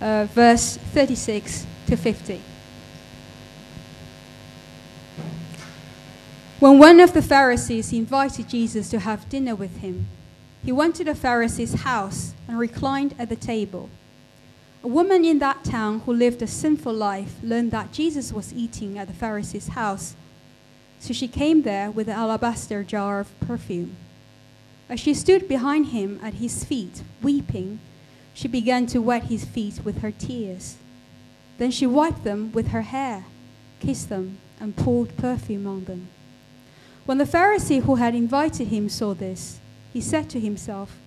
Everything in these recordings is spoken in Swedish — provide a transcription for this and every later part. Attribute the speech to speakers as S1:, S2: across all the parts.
S1: uh, verse 36 to 50. When one of the Pharisees invited Jesus to have dinner with him, he went to the Pharisee's house and reclined at the table. A woman in that town who lived a sinful life learned that Jesus was eating at the Pharisee's house. So she came there with an alabaster jar of perfume. As she stood behind him at his feet, weeping, she began to wet his feet with her tears. Then she wiped them with her hair, kissed them, and poured perfume on them. When the Pharisee who had invited him saw this, he said to himself,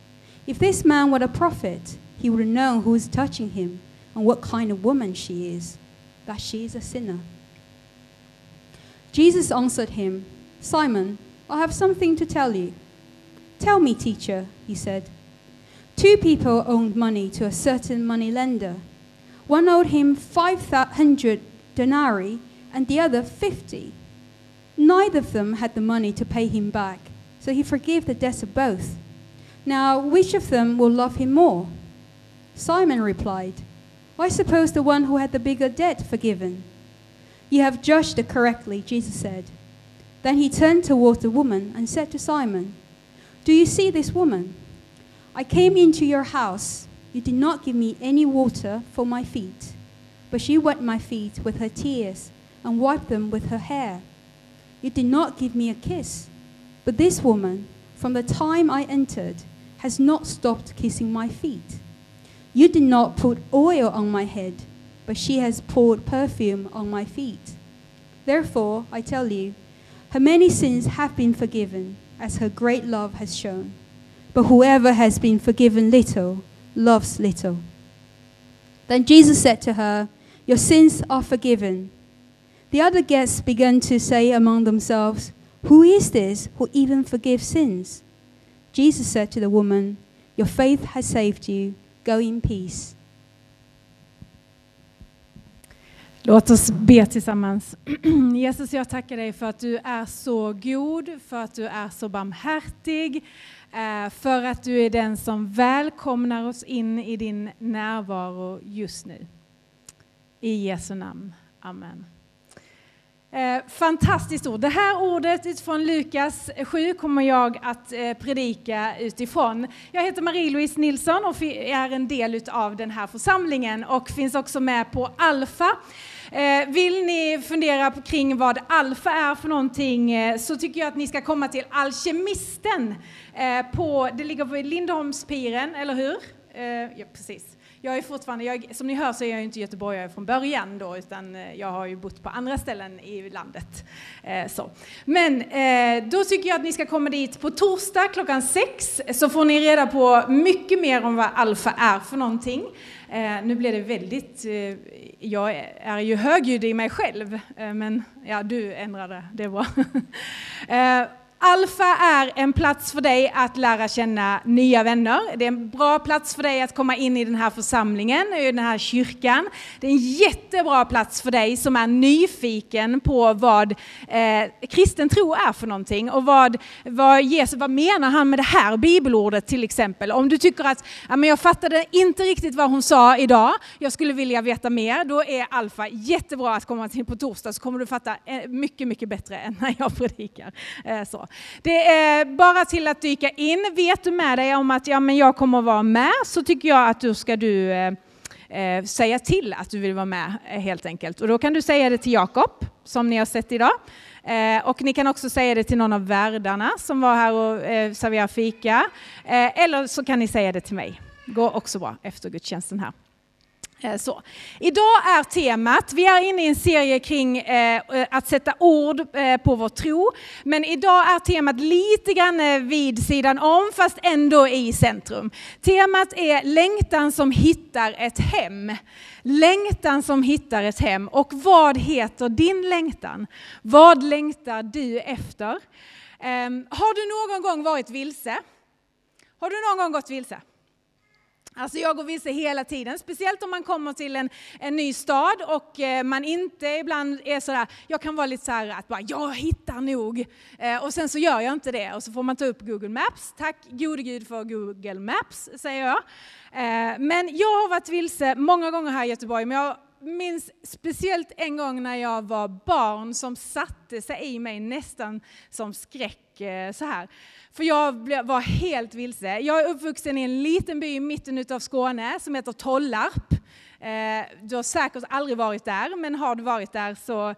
S1: If this man were a prophet, he would have known who is touching him and what kind of woman she is, that she is a sinner. Jesus answered him, Simon, I have something to tell you. Tell me, teacher, he said. Two people owed money to a certain money lender. One owed him 500 denarii and the other 50. Neither of them had the money to pay him back, so he forgave the debts of both. Now, which of them will love him more? Simon replied, I suppose the one who had the bigger debt forgiven. You have judged it correctly, Jesus said. Then he turned toward the woman and said to Simon, Do you see this woman? I came into your house. You did not give me any water for my feet, but she wet my feet with her tears and wiped them with her hair. You did not give me a kiss, but this woman, from the time I entered, has not stopped kissing my feet. You did not put oil on my head, but she has poured perfume on my feet. Therefore, I tell you, her many sins have been forgiven, as her great love has shown. But whoever has been forgiven little loves little. Then Jesus said to her, Your sins are forgiven. The other guests began to say among themselves, Who is this who even forgives sins? Jesus said to the woman, Your faith has saved you. Go in peace.
S2: Låt oss be tillsammans. Jesus, jag tackar dig för att du är så god, för att du är så barmhärtig, eh, för att du är den som välkomnar oss in i din närvaro just nu. I Jesu namn. Amen. Eh, fantastiskt ord. Det här ordet utifrån Lukas 7 kommer jag att eh, predika utifrån. Jag heter Marie-Louise Nilsson och är en del av den här församlingen och finns också med på Alfa. Eh, vill ni fundera kring vad Alfa är för någonting eh, så tycker jag att ni ska komma till Alkemisten. Eh, på, det ligger på Lindholmspiren, eller hur? Eh, ja, precis. Jag är fortfarande, jag, som ni hör så är jag inte göteborgare från början då, utan eh, jag har ju bott på andra ställen i landet. Eh, så. Men eh, då tycker jag att ni ska komma dit på torsdag klockan sex, så får ni reda på mycket mer om vad Alfa är för någonting. Eh, nu blev det väldigt, eh, jag är ju högljudd i mig själv, eh, men ja, du ändrade, det är bra. Eh, Alfa är en plats för dig att lära känna nya vänner. Det är en bra plats för dig att komma in i den här församlingen, i den här kyrkan. Det är en jättebra plats för dig som är nyfiken på vad eh, kristen tro är för någonting och vad, vad Jesus, vad menar han med det här bibelordet till exempel. Om du tycker att ja, men jag fattade inte riktigt vad hon sa idag, jag skulle vilja veta mer, då är Alfa jättebra att komma till på torsdag så kommer du fatta eh, mycket, mycket bättre än när jag predikar. Eh, så. Det är bara till att dyka in. Vet du med dig om att ja, men jag kommer att vara med så tycker jag att du ska du eh, eh säga till att du vill vara med eh, helt enkelt. Och då kan du säga det till Jakob som ni har sett idag. Eh, och ni kan också säga det till någon av värdarna som var här och eh, serverade fika. Eh, eller så kan ni säga det till mig. Går också bra efter gudstjänsten här. Eh, så. Idag är temat, vi är inne i en serie kring eh, eh, att sätta ord eh, på vår tro, men idag är temat lite grann eh, vid sidan om, fast ändå i centrum. Temat är längtan som hittar ett hem. Längtan som hittar ett hem. Och vad heter din längtan? Vad längtar du efter? Eh, har du någon gång varit vilse? Har du någon gång gått vilse? Alltså jag går vilse hela tiden, speciellt om man kommer till en, en ny stad och eh, man inte ibland är sådär, jag kan vara lite såhär, att bara, jag hittar nog, eh, och sen så gör jag inte det och så får man ta upp Google Maps. Tack gode Gud för Google Maps, säger jag. Eh, men jag har varit vilse många gånger här i Göteborg, men jag minns speciellt en gång när jag var barn som satte sig i mig nästan som skräck eh, så här. För jag var helt vilse. Jag är uppvuxen i en liten by i mitten av Skåne som heter Tollarp. Eh, du har säkert aldrig varit där, men har du varit där så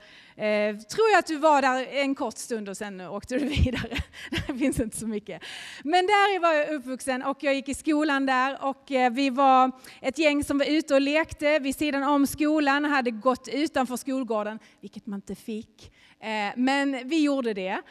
S2: eh, tror jag att du var där en kort stund och sen åkte du vidare. det finns inte så mycket. Men där var jag uppvuxen och jag gick i skolan där och eh, vi var ett gäng som var ute och lekte vid sidan om skolan, hade gått utanför skolgården, vilket man inte fick. Men vi gjorde det.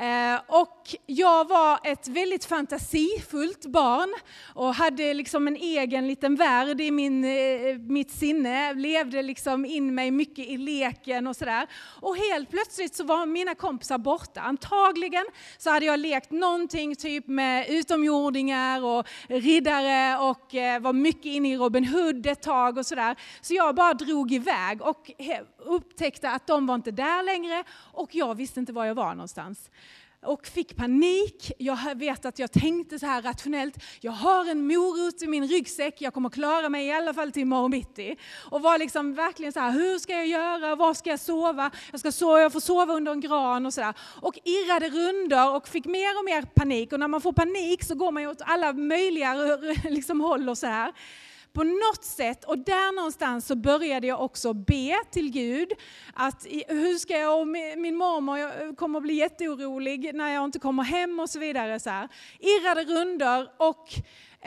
S2: Eh, och jag var ett väldigt fantasifullt barn och hade liksom en egen liten värld i min, eh, mitt sinne, levde liksom in mig mycket i leken och sådär. Och helt plötsligt så var mina kompisar borta. Antagligen så hade jag lekt någonting typ med utomjordingar och riddare och eh, var mycket inne i Robin Hood ett tag och sådär. Så jag bara drog iväg och upptäckte att de var inte där längre och jag visste inte var jag var någonstans och fick panik. Jag vet att jag tänkte så här rationellt, jag har en morot i min ryggsäck, jag kommer klara mig i alla fall till imorgon bitti. Och var liksom verkligen så här, hur ska jag göra, var ska jag sova? Jag, ska sova, jag får sova under en gran och sådär. Och irrade runder och fick mer och mer panik. Och när man får panik så går man ju åt alla möjliga liksom, håll och så här på något sätt, och där någonstans så började jag också be till Gud att hur ska jag och min mormor eh, kommer att bli jätteorolig när jag inte kommer hem och så vidare. Så här. Irrade runder och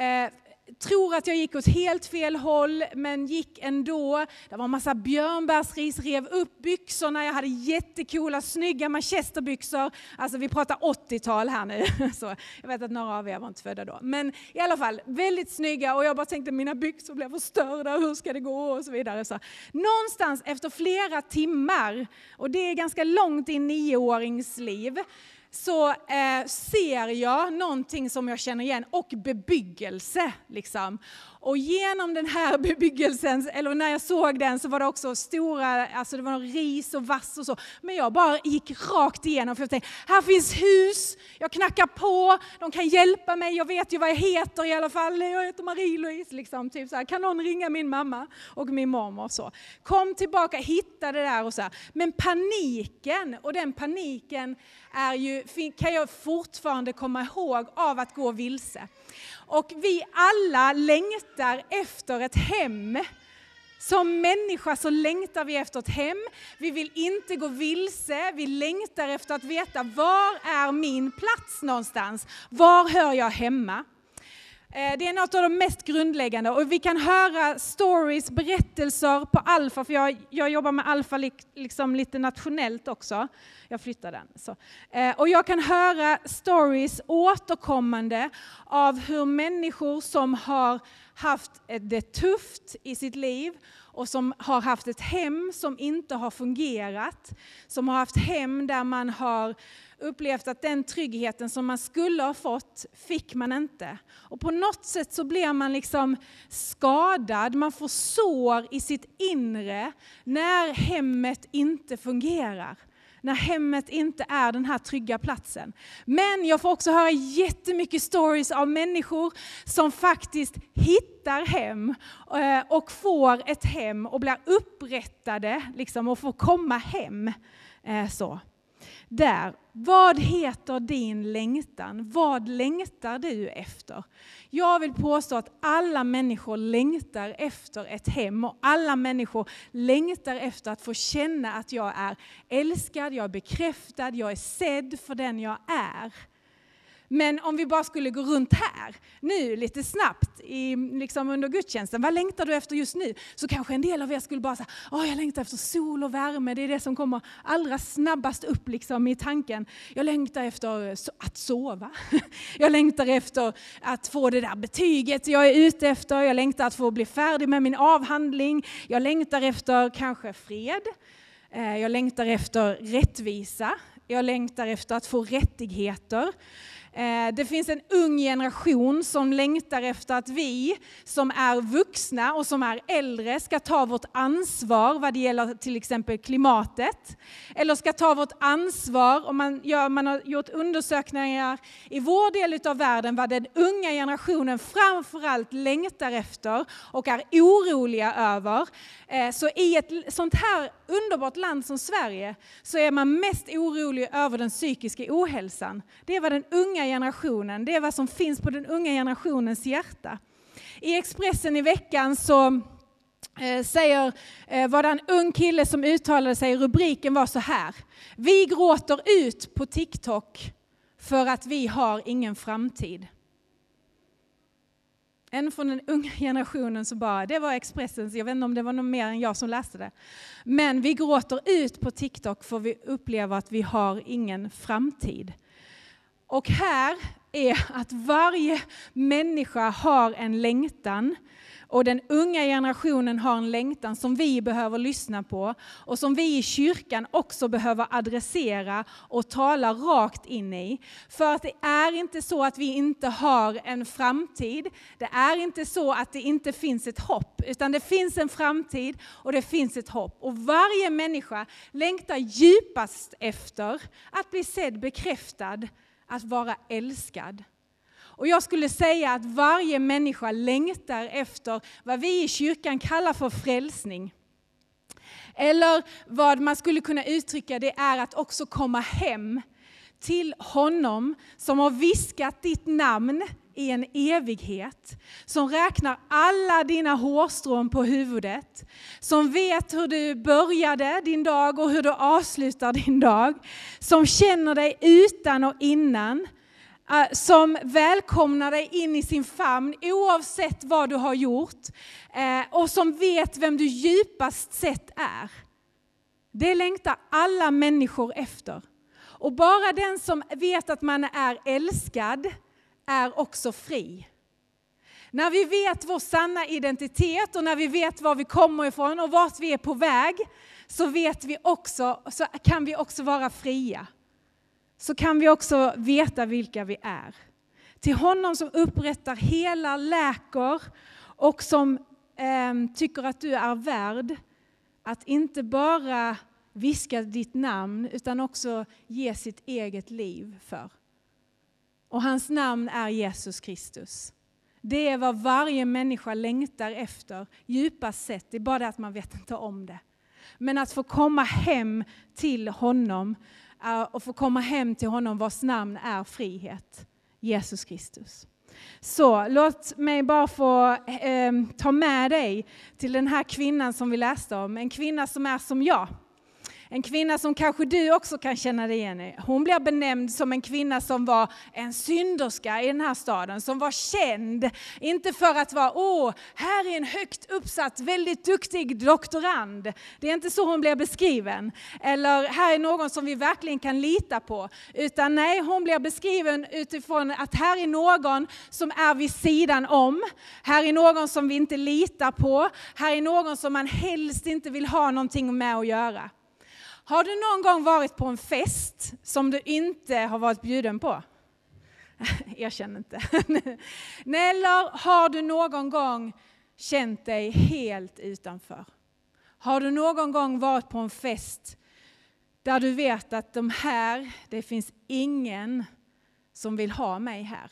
S2: eh, tror att jag gick åt helt fel håll, men gick ändå. Det var en massa björnbärsris, rev upp byxorna. Jag hade jättekola, snygga manchesterbyxor. Alltså vi pratar 80-tal här nu. Så jag vet att några av er var inte födda då. Men i alla fall, väldigt snygga och jag bara tänkte mina byxor blev förstörda, hur ska det gå och så vidare. Så någonstans efter flera timmar, och det är ganska långt i nioåringsliv, så eh, ser jag någonting som jag känner igen och bebyggelse. Liksom. Och genom den här bebyggelsen, eller när jag såg den så var det också stora, alltså det var ris och vass och så. Men jag bara gick rakt igenom för jag tänkte, här finns hus, jag knackar på, de kan hjälpa mig, jag vet ju vad jag heter i alla fall, jag heter Marie-Louise. Liksom, typ så här. Kan någon ringa min mamma och min mormor? Så. Kom tillbaka, hittade det där och så här. Men paniken, och den paniken är ju, kan jag fortfarande komma ihåg av att gå vilse. Och vi alla längtar efter ett hem. Som människa så längtar vi efter ett hem. Vi vill inte gå vilse. Vi längtar efter att veta var är min plats någonstans? Var hör jag hemma? Eh, det är något av de mest grundläggande och vi kan höra stories, berättelser på Alfa, för jag, jag jobbar med Alfa liksom lite nationellt också. Jag flyttar den. Så. Eh, och jag kan höra stories återkommande av hur människor som har haft det tufft i sitt liv och som har haft ett hem som inte har fungerat, som har haft hem där man har upplevt att den tryggheten som man skulle ha fått, fick man inte. Och på något sätt så blir man liksom skadad, man får sår i sitt inre när hemmet inte fungerar när hemmet inte är den här trygga platsen. Men jag får också höra jättemycket stories av människor som faktiskt hittar hem eh, och får ett hem och blir upprättade liksom, och får komma hem. Eh, så där. Vad heter din längtan? Vad längtar du efter? Jag vill påstå att alla människor längtar efter ett hem och alla människor längtar efter att få känna att jag är älskad, jag är bekräftad, jag är sedd för den jag är. Men om vi bara skulle gå runt här nu lite snabbt i, liksom under gudstjänsten, vad längtar du efter just nu? Så kanske en del av er skulle bara säga, åh jag längtar efter sol och värme, det är det som kommer allra snabbast upp liksom i tanken. Jag längtar efter att sova, jag längtar efter att få det där betyget jag är ute efter, jag längtar att få bli färdig med min avhandling, jag längtar efter kanske fred, eh, jag längtar efter rättvisa, jag längtar efter att få rättigheter. Eh, det finns en ung generation som längtar efter att vi som är vuxna och som är äldre ska ta vårt ansvar vad det gäller till exempel klimatet. Eller ska ta vårt ansvar, och man, gör, man har gjort undersökningar i vår del av världen vad den unga generationen framförallt längtar efter och är oroliga över. Eh, så i ett sånt här underbart land som Sverige så är man mest orolig över den psykiska ohälsan. Det är vad den unga generationen, det är vad som finns på den unga generationens hjärta. I Expressen i veckan så eh, säger, eh, var det en ung kille som uttalade sig, rubriken var så här. Vi gråter ut på TikTok för att vi har ingen framtid. En från den unga generationen som bara, det var Expressens, jag vet inte om det var någon mer än jag som läste det. Men vi gråter ut på TikTok för vi upplever att vi har ingen framtid. Och här är att varje människa har en längtan och den unga generationen har en längtan som vi behöver lyssna på och som vi i kyrkan också behöver adressera och tala rakt in i. För att det är inte så att vi inte har en framtid. Det är inte så att det inte finns ett hopp, utan det finns en framtid och det finns ett hopp. Och varje människa längtar djupast efter att bli sedd, bekräftad, att vara älskad. Och jag skulle säga att varje människa längtar efter vad vi i kyrkan kallar för frälsning. Eller vad man skulle kunna uttrycka det är att också komma hem till honom som har viskat ditt namn i en evighet, som räknar alla dina hårstrån på huvudet, som vet hur du började din dag och hur du avslutar din dag, som känner dig utan och innan, eh, som välkomnar dig in i sin famn oavsett vad du har gjort eh, och som vet vem du djupast sett är. Det längtar alla människor efter. Och bara den som vet att man är älskad är också fri. När vi vet vår sanna identitet och när vi vet var vi kommer ifrån och vart vi är på väg så, vet vi också, så kan vi också vara fria så kan vi också veta vilka vi är. Till honom som upprättar hela, läker och som eh, tycker att du är värd att inte bara viska ditt namn utan också ge sitt eget liv för. Och hans namn är Jesus Kristus. Det är vad varje människa längtar efter djupast sett. Det är bara det att man vet inte om det. Men att få komma hem till honom eh, och få komma hem till honom vars namn är frihet, Jesus Kristus. Så låt mig bara få eh, ta med dig till den här kvinnan som vi läste om, en kvinna som är som jag. En kvinna som kanske du också kan känna dig igen i. Hon blir benämnd som en kvinna som var en synderska i den här staden, som var känd, inte för att vara, åh, här är en högt uppsatt, väldigt duktig doktorand. Det är inte så hon blir beskriven. Eller här är någon som vi verkligen kan lita på. Utan nej, hon blir beskriven utifrån att här är någon som är vid sidan om. Här är någon som vi inte litar på. Här är någon som man helst inte vill ha någonting med att göra. Har du någon gång varit på en fest som du inte har varit bjuden på? Erkänn inte. Eller har du någon gång känt dig helt utanför? Har du någon gång varit på en fest där du vet att de här, det finns ingen som vill ha mig här?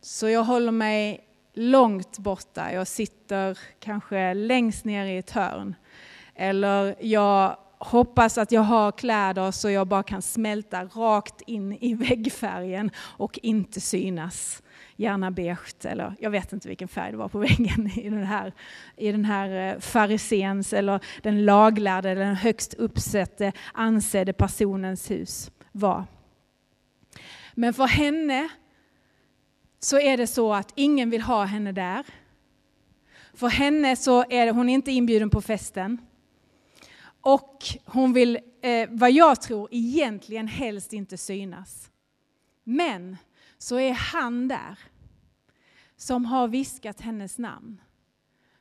S2: Så jag håller mig långt borta. Jag sitter kanske längst ner i ett hörn eller jag hoppas att jag har kläder så jag bara kan smälta rakt in i väggfärgen och inte synas. Gärna beige, eller jag vet inte vilken färg det var på väggen i den här, i den här eh, farisens eller den laglärde eller den högst uppsatte ansedde personens hus var. Men för henne så är det så att ingen vill ha henne där. För henne så är hon inte inbjuden på festen. Och hon vill, eh, vad jag tror, egentligen helst inte synas. Men så är han där som har viskat hennes namn,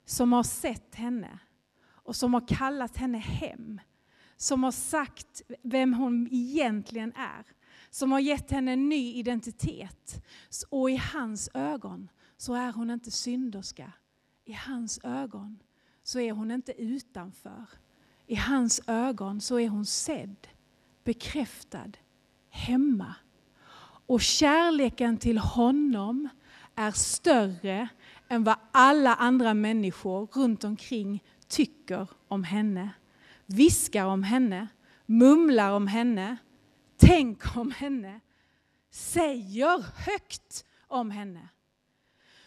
S2: som har sett henne och som har kallat henne hem, som har sagt vem hon egentligen är, som har gett henne en ny identitet. Och i hans ögon så är hon inte synderska. I hans ögon så är hon inte utanför. I hans ögon så är hon sedd, bekräftad, hemma. Och kärleken till honom är större än vad alla andra människor runt omkring tycker om henne, viskar om henne, mumlar om henne, tänker om henne, säger högt om henne.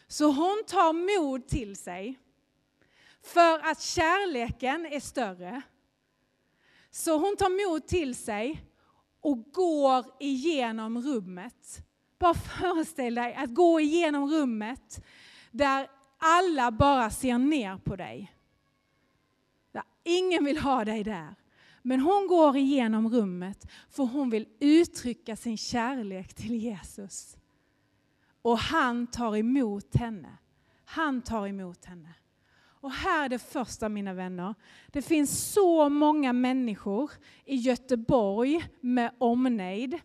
S2: Så hon tar mod till sig för att kärleken är större. Så hon tar mod till sig och går igenom rummet. Bara föreställ dig att gå igenom rummet där alla bara ser ner på dig. Där ingen vill ha dig där. Men hon går igenom rummet för hon vill uttrycka sin kärlek till Jesus. Och han tar emot henne. Han tar emot henne. Och här är det första mina vänner. Det finns så många människor i Göteborg med omnejd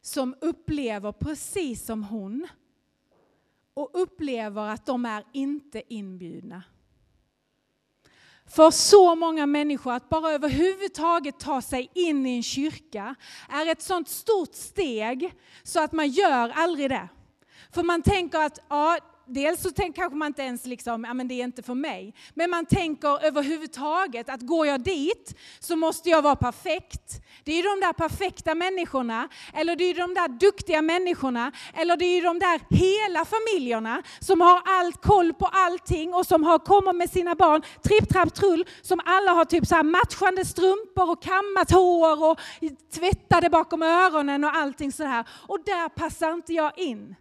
S2: som upplever precis som hon och upplever att de är inte inbjudna. För så många människor att bara överhuvudtaget ta sig in i en kyrka är ett sånt stort steg så att man gör aldrig det. För man tänker att ja, dels så tänk, kanske man inte ens liksom, ja men det är inte för mig. Men man tänker överhuvudtaget att går jag dit så måste jag vara perfekt. Det är ju de där perfekta människorna, eller det är ju de där duktiga människorna, eller det är ju de där hela familjerna som har allt koll på allting och som har kommer med sina barn, tripp, trapp, trull, som alla har typ så här matchande strumpor och kammat hår och tvättade bakom öronen och allting så här. Och där passar inte jag in.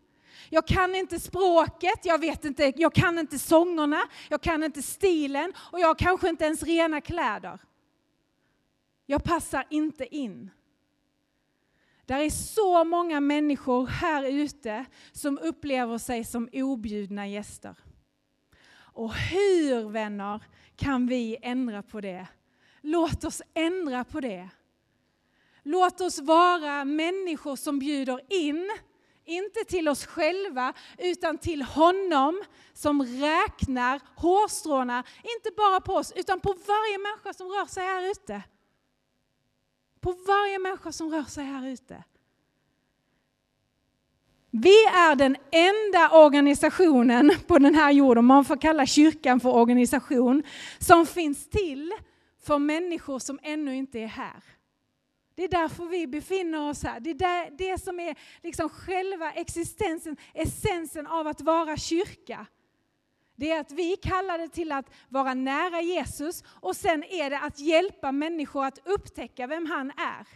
S2: Jag kan inte språket, jag, vet inte, jag kan inte sångerna, jag kan inte stilen och jag har kanske inte ens rena kläder. Jag passar inte in. Där är så många människor här ute som upplever sig som objudna gäster. Och hur, vänner, kan vi ändra på det? Låt oss ändra på det. Låt oss vara människor som bjuder in inte till oss själva, utan till honom som räknar hårstråna, inte bara på oss, utan på varje människa som rör sig här ute. På varje människa som rör sig här ute. Vi är den enda organisationen på den här jorden, man får kalla kyrkan för organisation, som finns till för människor som ännu inte är här. Det är därför vi befinner oss här. Det är det, det som är liksom själva existensen, essensen av att vara kyrka. Det är att vi kallar det till att vara nära Jesus och sen är det att hjälpa människor att upptäcka vem han är.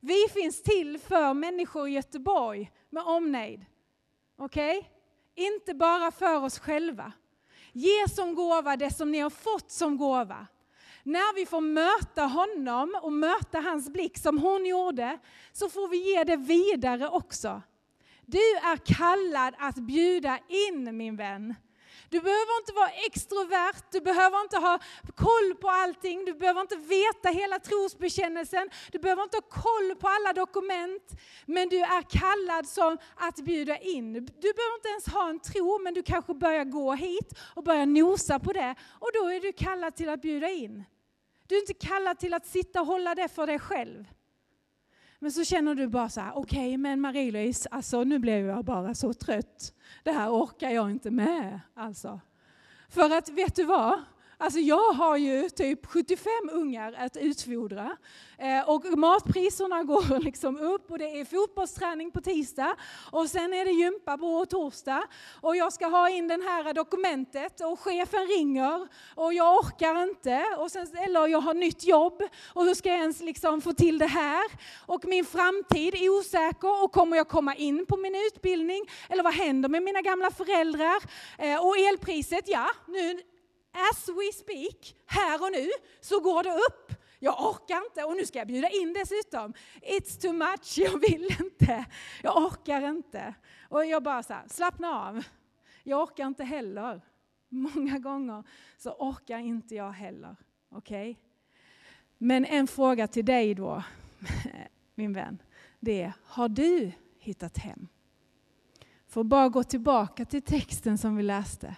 S2: Vi finns till för människor i Göteborg med omnejd. Okej? Okay? Inte bara för oss själva. Ge som gåva det som ni har fått som gåva. När vi får möta honom och möta hans blick som hon gjorde, så får vi ge det vidare också. Du är kallad att bjuda in min vän. Du behöver inte vara extrovert, du behöver inte ha koll på allting, du behöver inte veta hela trosbekännelsen, du behöver inte ha koll på alla dokument. Men du är kallad som att bjuda in. Du behöver inte ens ha en tro, men du kanske börjar gå hit och börjar nosa på det. Och då är du kallad till att bjuda in. Du är inte kallad till att sitta och hålla det för dig själv. Men så känner du bara så här, okej okay, men Marie-Louise, alltså nu blev jag bara så trött. Det här orkar jag inte med alltså. För att vet du vad? Alltså jag har ju typ 75 ungar att utfodra eh, och matpriserna går liksom upp och det är fotbollsträning på tisdag och sen är det gympa på torsdag och jag ska ha in det här dokumentet och chefen ringer och jag orkar inte och sen, eller jag har nytt jobb och hur ska jag ens liksom få till det här? Och min framtid är osäker och kommer jag komma in på min utbildning? Eller vad händer med mina gamla föräldrar? Eh, och elpriset, ja nu as we speak, här och nu, så går det upp. Jag orkar inte och nu ska jag bjuda in dessutom. It's too much, jag vill inte. Jag orkar inte. Och jag bara så här, slappna av. Jag orkar inte heller. Många gånger så orkar inte jag heller. Okej? Okay? Men en fråga till dig då, min vän. det är, har du hittat hem? För att bara gå tillbaka till texten som vi läste.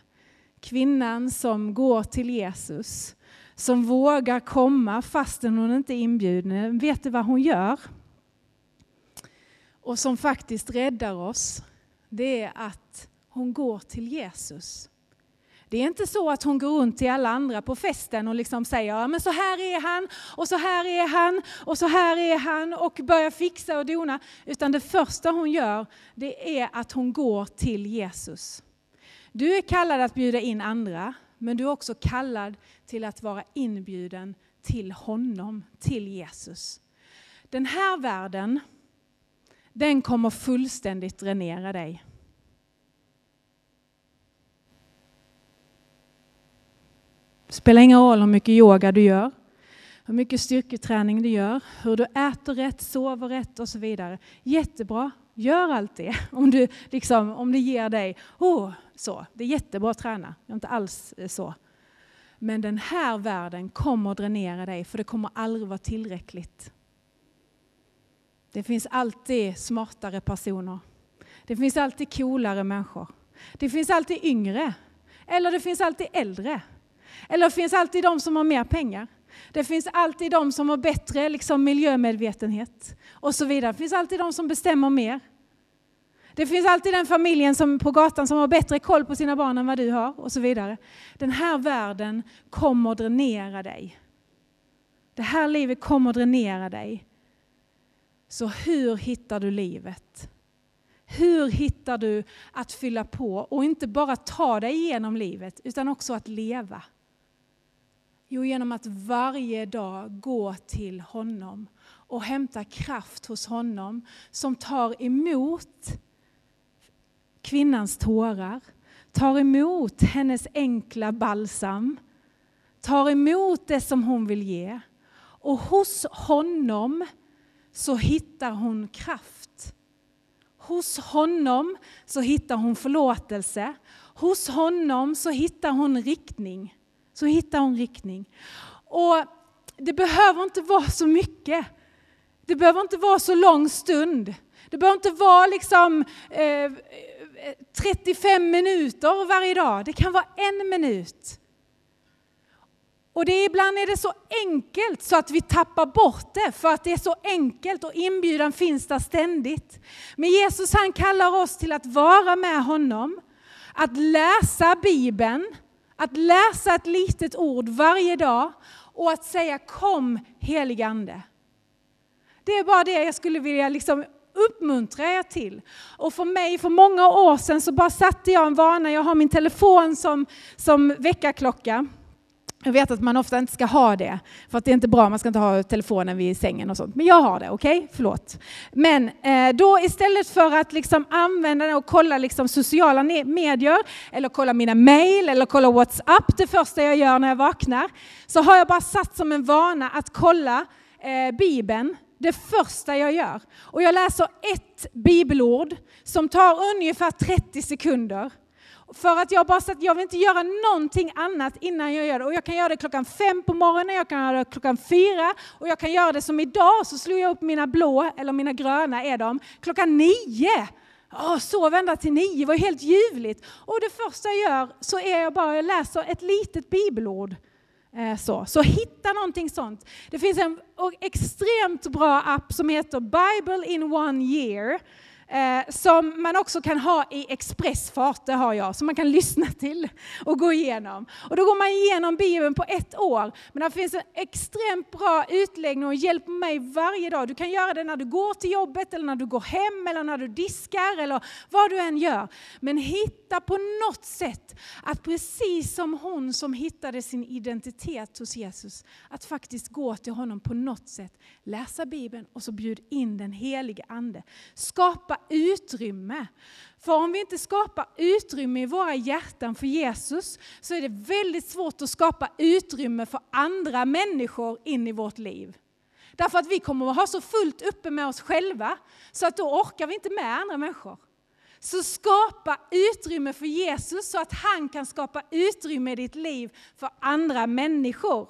S2: Kvinnan som går till Jesus, som vågar komma fastän hon inte är inbjuden. Vet du vad hon gör? Och som faktiskt räddar oss. Det är att hon går till Jesus. Det är inte så att hon går runt till alla andra på festen och liksom säger ja, men så här är han och så här är han och så här är han och börjar fixa och dona. Utan det första hon gör det är att hon går till Jesus. Du är kallad att bjuda in andra men du är också kallad till att vara inbjuden till honom, till Jesus. Den här världen, den kommer fullständigt dränera dig. Det spelar ingen roll hur mycket yoga du gör, hur mycket styrketräning du gör, hur du äter rätt, sover rätt och så vidare. Jättebra, gör allt det om, du, liksom, om det ger dig, oh, så, det är jättebra att träna, jag är inte alls eh, så. Men den här världen kommer att dränera dig för det kommer aldrig vara tillräckligt. Det finns alltid smartare personer. Det finns alltid coolare människor. Det finns alltid yngre. Eller det finns alltid äldre. Eller det finns alltid de som har mer pengar. Det finns alltid de som har bättre liksom, miljömedvetenhet och så vidare. Det finns alltid de som bestämmer mer. Det finns alltid den familjen som, på gatan som har bättre koll på sina barn än vad du har och så vidare. Den här världen kommer att dränera dig. Det här livet kommer att dränera dig. Så hur hittar du livet? Hur hittar du att fylla på och inte bara ta dig igenom livet utan också att leva? Jo, genom att varje dag gå till honom och hämta kraft hos honom som tar emot kvinnans tårar, tar emot hennes enkla balsam, tar emot det som hon vill ge. Och hos honom så hittar hon kraft. Hos honom så hittar hon förlåtelse. Hos honom så hittar hon riktning så hittar hon riktning. Och det behöver inte vara så mycket. Det behöver inte vara så lång stund. Det behöver inte vara liksom eh, 35 minuter varje dag. Det kan vara en minut. Och det, ibland är det så enkelt så att vi tappar bort det för att det är så enkelt och inbjudan finns där ständigt. Men Jesus han kallar oss till att vara med honom, att läsa Bibeln, att läsa ett litet ord varje dag och att säga kom heligande. Det är bara det jag skulle vilja liksom uppmuntrar jag till. Och för mig, för många år sedan, så bara satte jag en vana. Jag har min telefon som, som väckarklocka. Jag vet att man ofta inte ska ha det, för att det är inte bra, man ska inte ha telefonen vid sängen och sånt. Men jag har det, okej? Okay? Förlåt. Men eh, då istället för att liksom använda den och kolla liksom sociala medier, eller kolla mina mail, eller kolla WhatsApp det första jag gör när jag vaknar, så har jag bara satt som en vana att kolla eh, Bibeln det första jag gör. Och jag läser ett bibelord som tar ungefär 30 sekunder. För att jag bara sagt, jag vill inte göra någonting annat innan jag gör det. Och jag kan göra det klockan fem på morgonen, jag kan göra det klockan fyra och jag kan göra det som idag, så slog jag upp mina blå, eller mina gröna är de, klockan nio. Oh, sov ända till nio, det var helt ljuvligt. Och det första jag gör så är jag bara, jag läser ett litet bibelord. Eh, så. så hitta någonting sånt. Det finns en extremt bra app som heter Bible in one year Eh, som man också kan ha i expressfart, det har jag, som man kan lyssna till och gå igenom. Och då går man igenom Bibeln på ett år. Men det finns en extremt bra utläggning och hjälper mig varje dag. Du kan göra det när du går till jobbet, eller när du går hem, eller när du diskar, eller vad du än gör. Men hitta på något sätt att precis som hon som hittade sin identitet hos Jesus, att faktiskt gå till honom på något sätt, läsa Bibeln och så bjud in den helige Ande. Skapa utrymme. För om vi inte skapar utrymme i våra hjärtan för Jesus så är det väldigt svårt att skapa utrymme för andra människor in i vårt liv. Därför att vi kommer att ha så fullt uppe med oss själva så att då orkar vi inte med andra människor. Så skapa utrymme för Jesus så att han kan skapa utrymme i ditt liv för andra människor.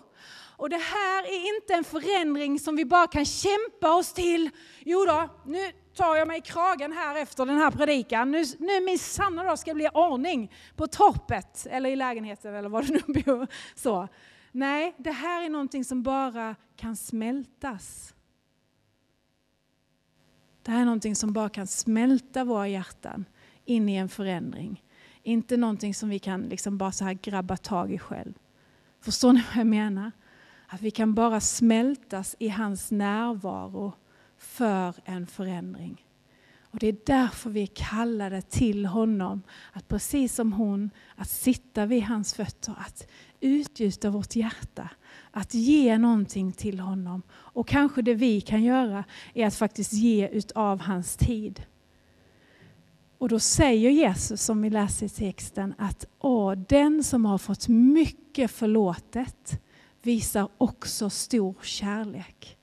S2: Och det här är inte en förändring som vi bara kan kämpa oss till. Jo då, nu tar jag mig i kragen här efter den här predikan. Nu, nu minsann då ska det bli ordning på torpet eller i lägenheten eller var du nu bor. Så. Nej, det här är någonting som bara kan smältas. Det här är någonting som bara kan smälta våra hjärtan in i en förändring. Inte någonting som vi kan liksom bara så här grabba tag i själv. Förstår ni vad jag menar? Att vi kan bara smältas i hans närvaro för en förändring. Och Det är därför vi är kallade till honom, att precis som hon, att sitta vid hans fötter, att utgjuta vårt hjärta, att ge någonting till honom. Och kanske det vi kan göra är att faktiskt ge utav hans tid. Och då säger Jesus, som vi läser i texten, att Åh, den som har fått mycket förlåtet visar också stor kärlek.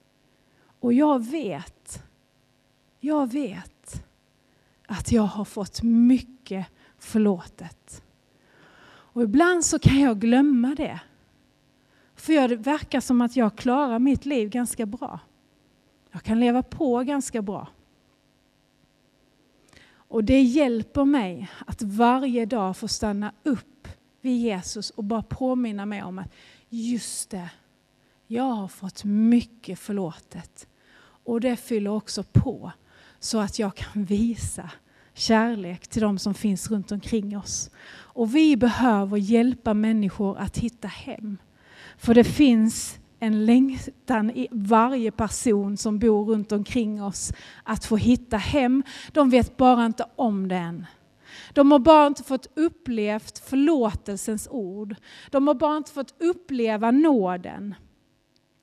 S2: Och jag vet, jag vet att jag har fått mycket förlåtet. Och ibland så kan jag glömma det. För det verkar som att jag klarar mitt liv ganska bra. Jag kan leva på ganska bra. Och det hjälper mig att varje dag få stanna upp vid Jesus och bara påminna mig om att just det, jag har fått mycket förlåtet. Och det fyller också på så att jag kan visa kärlek till de som finns runt omkring oss. Och vi behöver hjälpa människor att hitta hem. För det finns en längtan i varje person som bor runt omkring oss att få hitta hem. De vet bara inte om det än. De har bara inte fått upplevt förlåtelsens ord. De har bara inte fått uppleva nåden.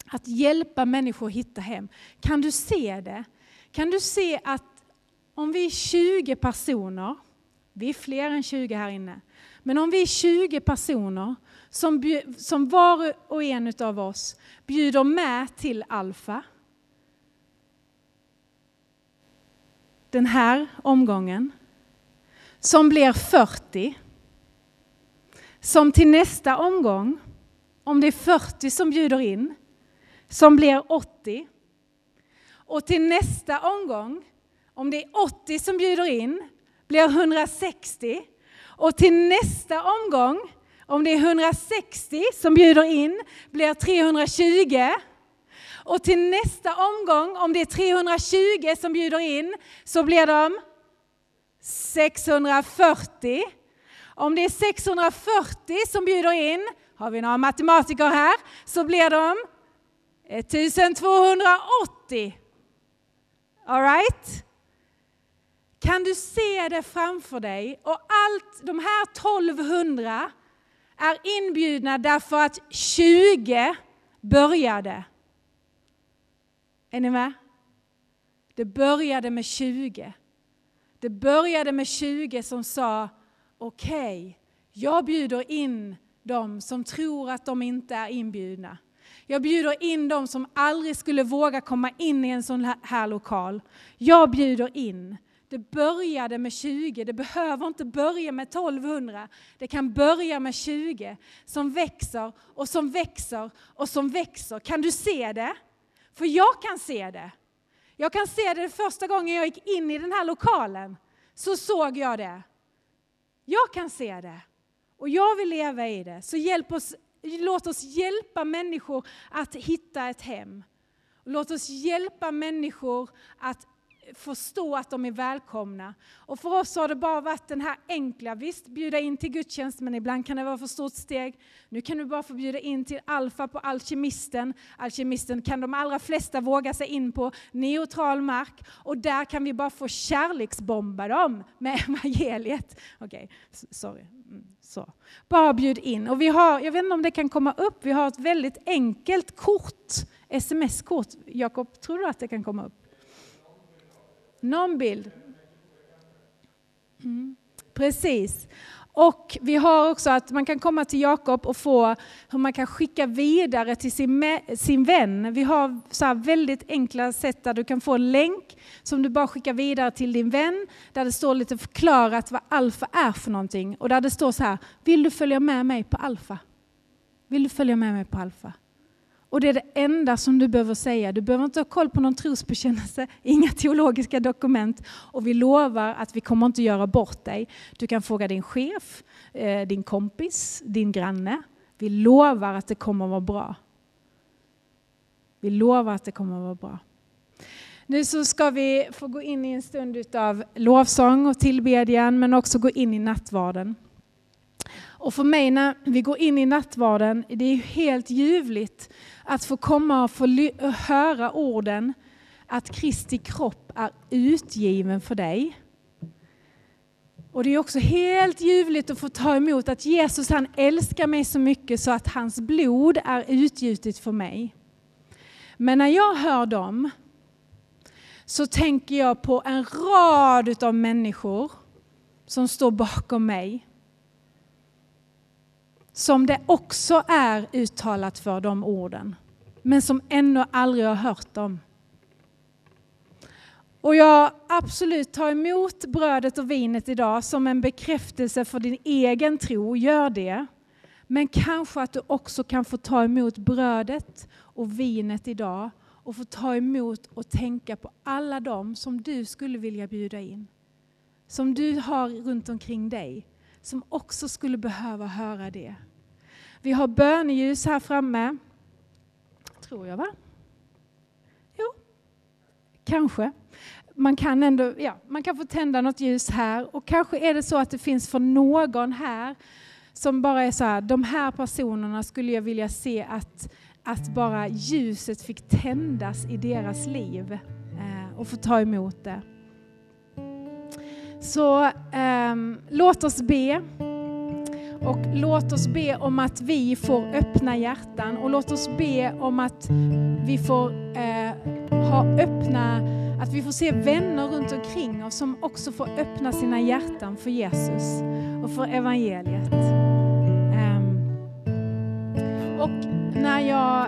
S2: Att hjälpa människor att hitta hem. Kan du se det? Kan du se att om vi är 20 personer, vi är fler än 20 här inne, men om vi är 20 personer som, som var och en av oss bjuder med till Alfa den här omgången, som blir 40, som till nästa omgång, om det är 40 som bjuder in, som blir 80, och till nästa omgång, om det är 80 som bjuder in, blir 160, och till nästa omgång, om det är 160 som bjuder in, blir 320. Och till nästa omgång, om det är 320 som bjuder in, så blir de 640. Om det är 640 som bjuder in, har vi några matematiker här, så blir de 1280. All right? Kan du se det framför dig? Och allt, de här 1200 är inbjudna därför att 20 började. Är ni med? Det började med 20. Det började med 20 som sa okej, okay, jag bjuder in dem som tror att de inte är inbjudna. Jag bjuder in dem som aldrig skulle våga komma in i en sån här lokal. Jag bjuder in. Det började med 20, det behöver inte börja med 1200. Det kan börja med 20 som växer och som växer och som växer. Kan du se det? För jag kan se det. Jag kan se det första gången jag gick in i den här lokalen. Så såg jag det. Jag kan se det. Och jag vill leva i det. Så hjälp oss, låt oss hjälpa människor att hitta ett hem. Låt oss hjälpa människor att förstå att de är välkomna. Och för oss har det bara varit den här enkla, visst bjuda in till gudstjänst, men ibland kan det vara för stort steg. Nu kan du bara få bjuda in till Alfa på Alkemisten. Alkemisten kan de allra flesta våga sig in på neutral mark och där kan vi bara få kärleksbomba dem med evangeliet. Okej, okay, sorry. Mm, så. Bara bjud in. Och vi har, jag vet inte om det kan komma upp, vi har ett väldigt enkelt kort, sms-kort. Jakob, tror du att det kan komma upp? Någon bild? Mm. Precis. Och vi har också att man kan komma till Jakob och få hur man kan skicka vidare till sin, sin vän. Vi har så väldigt enkla sätt där du kan få en länk som du bara skickar vidare till din vän. Där det står lite förklarat vad alfa är för någonting. Och där det står så här, vill du följa med mig på alfa? Vill du följa med mig på alfa? Och det är det enda som du behöver säga. Du behöver inte ha koll på någon trosbekännelse, inga teologiska dokument. Och vi lovar att vi kommer inte göra bort dig. Du kan fråga din chef, eh, din kompis, din granne. Vi lovar att det kommer att vara bra. Vi lovar att det kommer att vara bra. Nu så ska vi få gå in i en stund av lovsång och tillbedjan men också gå in i nattvarden. Och för mig när vi går in i nattvarden, det är helt ljuvligt att få komma och få höra orden att Kristi kropp är utgiven för dig. Och det är också helt ljuvligt att få ta emot att Jesus han älskar mig så mycket så att hans blod är utgjutet för mig. Men när jag hör dem så tänker jag på en rad av människor som står bakom mig. Som det också är uttalat för de orden, men som ännu aldrig har hört dem. Och jag absolut tar emot brödet och vinet idag som en bekräftelse för din egen tro, gör det. Men kanske att du också kan få ta emot brödet och vinet idag och få ta emot och tänka på alla dem som du skulle vilja bjuda in. Som du har runt omkring dig, som också skulle behöva höra det. Vi har böneljus här framme. Tror jag va? Jo, kanske. Man kan, ändå, ja, man kan få tända något ljus här och kanske är det så att det finns för någon här som bara är så här, de här personerna skulle jag vilja se att att bara ljuset fick tändas i deras liv eh, och få ta emot det. Så eh, låt oss be. Och låt oss be om att vi får öppna hjärtan och låt oss be om att vi får eh, ha öppna, att vi får se vänner runt omkring oss som också får öppna sina hjärtan för Jesus och för evangeliet. Um, och när jag,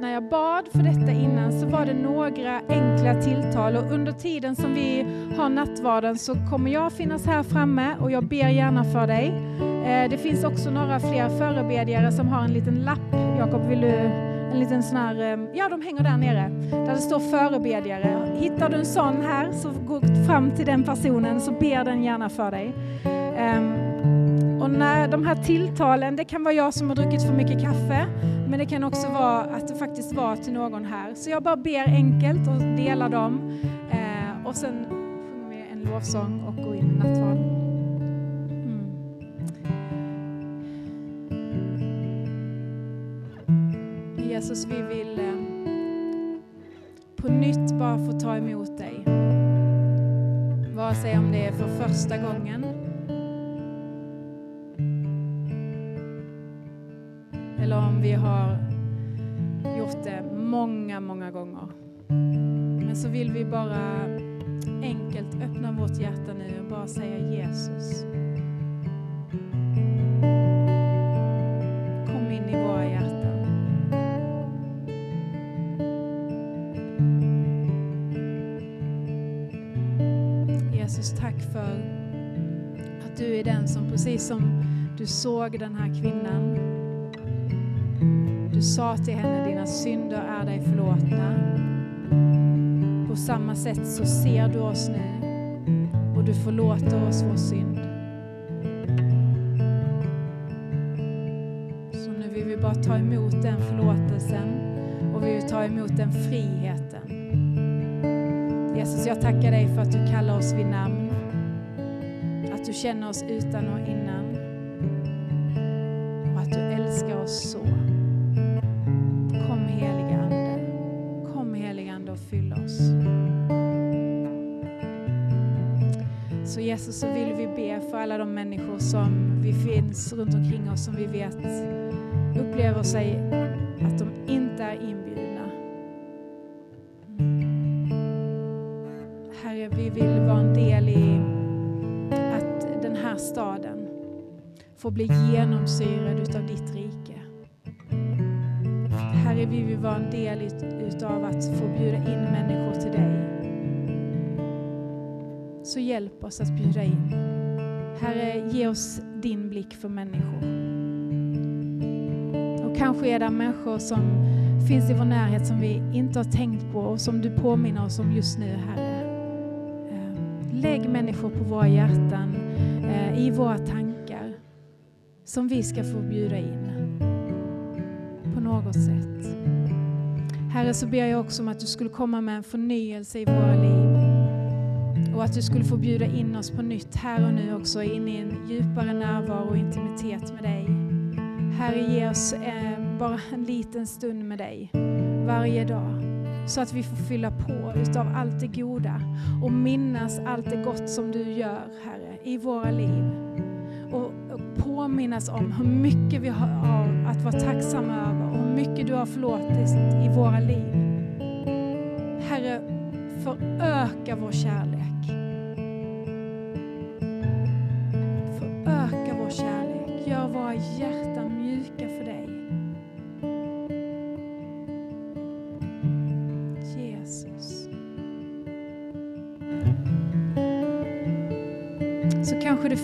S2: när jag bad för detta innan så var det några enkla tilltal och under tiden som vi har nattvarden så kommer jag finnas här framme och jag ber gärna för dig. Eh, det finns också några fler förebedjare som har en liten lapp. Jakob, vill du en liten sån här, eh, ja de hänger där nere, där det står förebedjare. Hittar du en sån här så gå fram till den personen så ber den gärna för dig. Ehm, och när de här tilltalen, det kan vara jag som har druckit för mycket kaffe, men det kan också vara att det faktiskt var till någon här. Så jag bara ber enkelt och delar dem. Eh, och sen sjunger vi en lovsång och går in i nattvard. Jesus, vi vill eh, på nytt bara få ta emot dig. Vare sig om det är för första gången eller om vi har gjort det många, många gånger. Men så vill vi bara enkelt öppna vårt hjärta nu och bara säga Jesus. Precis som du såg den här kvinnan du sa till henne, dina synder är dig förlåtna. På samma sätt så ser du oss nu och du förlåter oss vår synd. Så nu vill vi bara ta emot den förlåtelsen och vi vill ta emot den friheten. Jesus, jag tackar dig för att du kallar oss vid namn. Att du känner oss utan och innan. Och Ande och fyll oss så. Jesus så vill vi be för alla de människor som vi finns runt omkring oss som vi vet upplever sig bli genomsyrad utav ditt rike. Herre, vi vill vara en del utav att få bjuda in människor till dig så hjälp oss att bjuda in. Herre, ge oss din blick för människor. Och kanske är det människor som finns i vår närhet som vi inte har tänkt på och som du påminner oss om just nu, Herre. Ehm, lägg människor på våra hjärtan, eh, i våra tankar, som vi ska få bjuda in på något sätt. Herre, så ber jag också om att du skulle komma med en förnyelse i våra liv. Och att du skulle få bjuda in oss på nytt här och nu också in i en djupare närvaro och intimitet med dig. Herre, ge oss eh, bara en liten stund med dig varje dag. Så att vi får fylla på utav allt det goda och minnas allt det gott som du gör, Herre, i våra liv. Och, påminnas om hur mycket vi har att vara tacksamma över och hur mycket du har förlåtit i våra liv. Herre, föröka vår kärlek.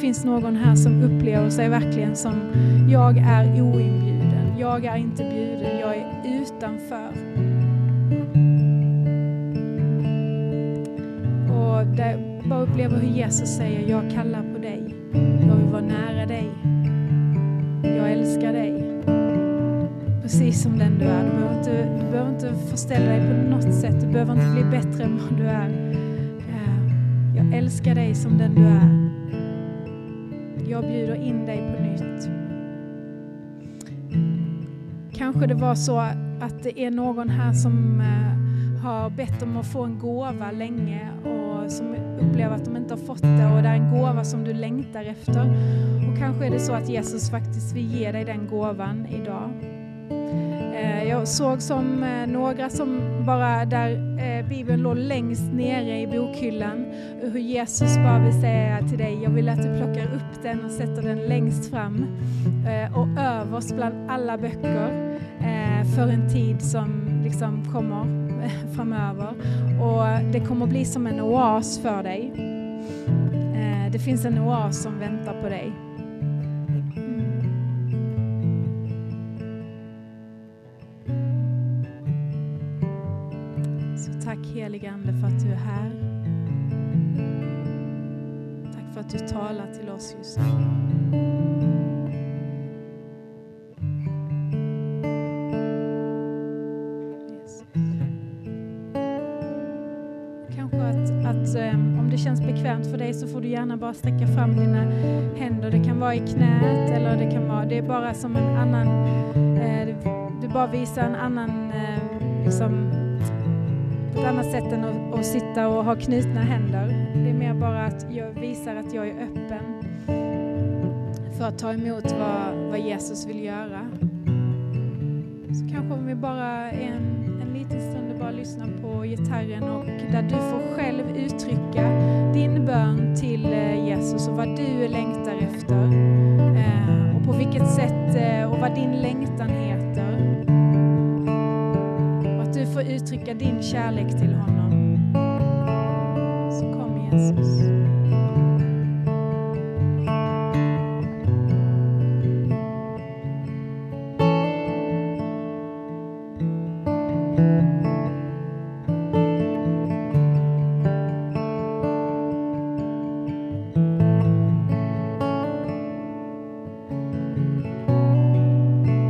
S2: Finns någon här som upplever sig verkligen som jag är oinbjuden. Jag är inte bjuden, jag är utanför. Och där bara upplever hur Jesus säger, jag kallar på dig. Jag vill vara nära dig. Jag älskar dig. Precis som den du är. Du behöver inte, du behöver inte förställa dig på något sätt. Du behöver inte bli bättre än vad du är. Eh, jag älskar dig som den du är. Jag bjuder in dig på nytt. Kanske det var så att det är någon här som eh, har bett om att få en gåva länge och som upplever att de inte har fått det och det är en gåva som du längtar efter. Och kanske är det så att Jesus faktiskt vill ge dig den gåvan idag. Eh, jag såg som eh, några som bara där eh, Bibeln låg längst nere i bokhyllan hur Jesus bara vill säga till dig, jag vill att du plockar upp den och sätter den längst fram och överst bland alla böcker för en tid som liksom kommer framöver. Och det kommer bli som en oas för dig. Det finns en oas som väntar på dig. Helige Ande för att du är här. Tack för att du talar till oss just nu. Det känns bekvämt för dig så får du gärna bara sträcka fram dina händer. Det kan vara i knät eller det kan vara, det är bara som en annan, eh, du bara visar en annan, eh, liksom, ett annat sätt än att, att, sitta och ha knutna händer. Det är mer bara att jag visar att jag är öppen för att ta emot vad, vad Jesus vill göra. Så kanske om vi bara en, en liten stund bara lyssnar på gitarren och där du får själv uttrycka din bön till eh, Jesus och vad du längtar efter eh, och på vilket sätt eh, och vad din längtan är skicka uttrycka din kärlek till honom. Så kom Jesus.